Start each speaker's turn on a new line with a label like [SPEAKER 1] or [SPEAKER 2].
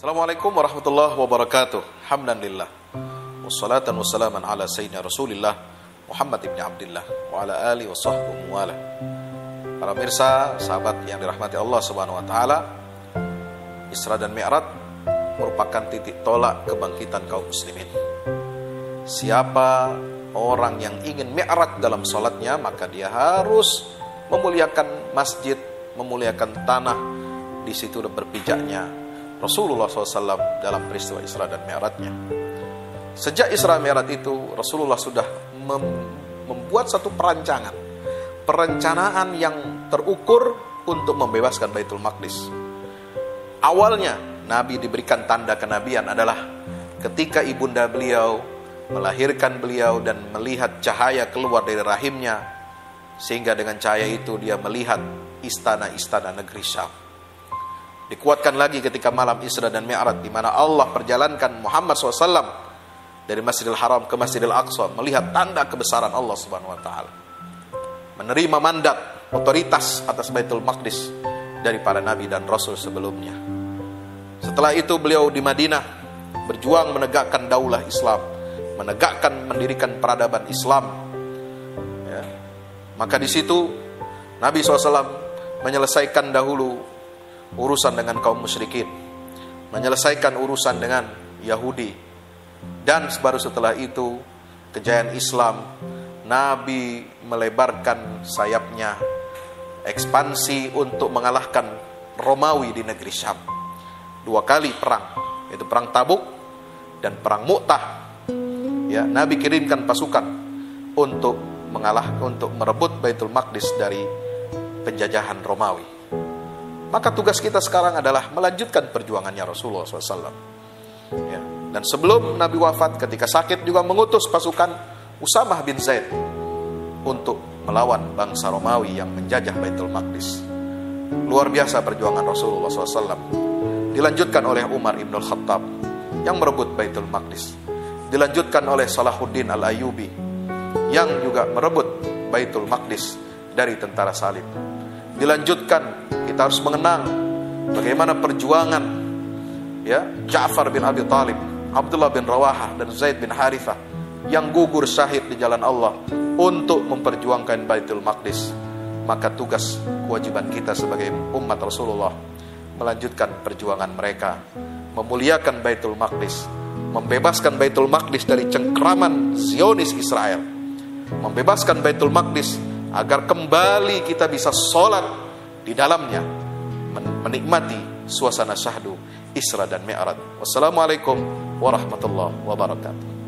[SPEAKER 1] Assalamualaikum warahmatullahi wabarakatuh. Hamdanillah. Wassalatan wassalaman ala sayyidina Rasulillah Muhammad ibn Abdullah wa ala ali wa sahbihi wala. Para mirsa, sahabat yang dirahmati Allah Subhanahu wa taala, Isra dan Mi'raj merupakan titik tolak kebangkitan kaum muslimin. Siapa orang yang ingin mi'raj dalam sholatnya, maka dia harus memuliakan masjid, memuliakan tanah, di situ berpijaknya Rasulullah SAW dalam peristiwa Isra dan Mi'rajnya. Sejak Isra Mi'raj itu, Rasulullah sudah mem membuat satu perancangan, perencanaan yang terukur untuk membebaskan Baitul Maqdis. Awalnya, Nabi diberikan tanda kenabian adalah ketika ibunda beliau melahirkan beliau dan melihat cahaya keluar dari rahimnya sehingga dengan cahaya itu dia melihat istana-istana negeri Syam. Dikuatkan lagi ketika malam Isra dan Mi'raj di mana Allah perjalankan Muhammad SAW dari Masjidil Haram ke Masjidil Aqsa melihat tanda kebesaran Allah Subhanahu wa taala. Menerima mandat otoritas atas Baitul Maqdis dari para nabi dan rasul sebelumnya. Setelah itu beliau di Madinah berjuang menegakkan daulah Islam, menegakkan mendirikan peradaban Islam. Ya. Maka di situ Nabi SAW menyelesaikan dahulu urusan dengan kaum musyrikin, menyelesaikan urusan dengan Yahudi, dan baru setelah itu kejayaan Islam, Nabi melebarkan sayapnya, ekspansi untuk mengalahkan Romawi di negeri Syam. Dua kali perang, yaitu perang Tabuk dan perang Mu'tah. Ya, Nabi kirimkan pasukan untuk mengalah untuk merebut Baitul Maqdis dari penjajahan Romawi. Maka tugas kita sekarang adalah melanjutkan perjuangannya Rasulullah SAW. Ya. Dan sebelum Nabi wafat, ketika sakit juga mengutus pasukan Usamah bin Zaid untuk melawan bangsa Romawi yang menjajah Baitul Maqdis. Luar biasa perjuangan Rasulullah SAW. Dilanjutkan oleh Umar ibn Khattab yang merebut Baitul Maqdis. Dilanjutkan oleh Salahuddin al-Ayubi yang juga merebut Baitul Maqdis dari tentara salib. Dilanjutkan kita harus mengenang bagaimana perjuangan ya Ja'far bin Abi Talib, Abdullah bin Rawaha dan Zaid bin Harithah yang gugur syahid di jalan Allah untuk memperjuangkan Baitul Maqdis. Maka tugas kewajiban kita sebagai umat Rasulullah melanjutkan perjuangan mereka, memuliakan Baitul Maqdis, membebaskan Baitul Maqdis dari cengkraman Zionis Israel, membebaskan Baitul Maqdis agar kembali kita bisa sholat di dalamnya menikmati suasana syahdu Isra dan Mi'raj. Wassalamualaikum warahmatullahi wabarakatuh.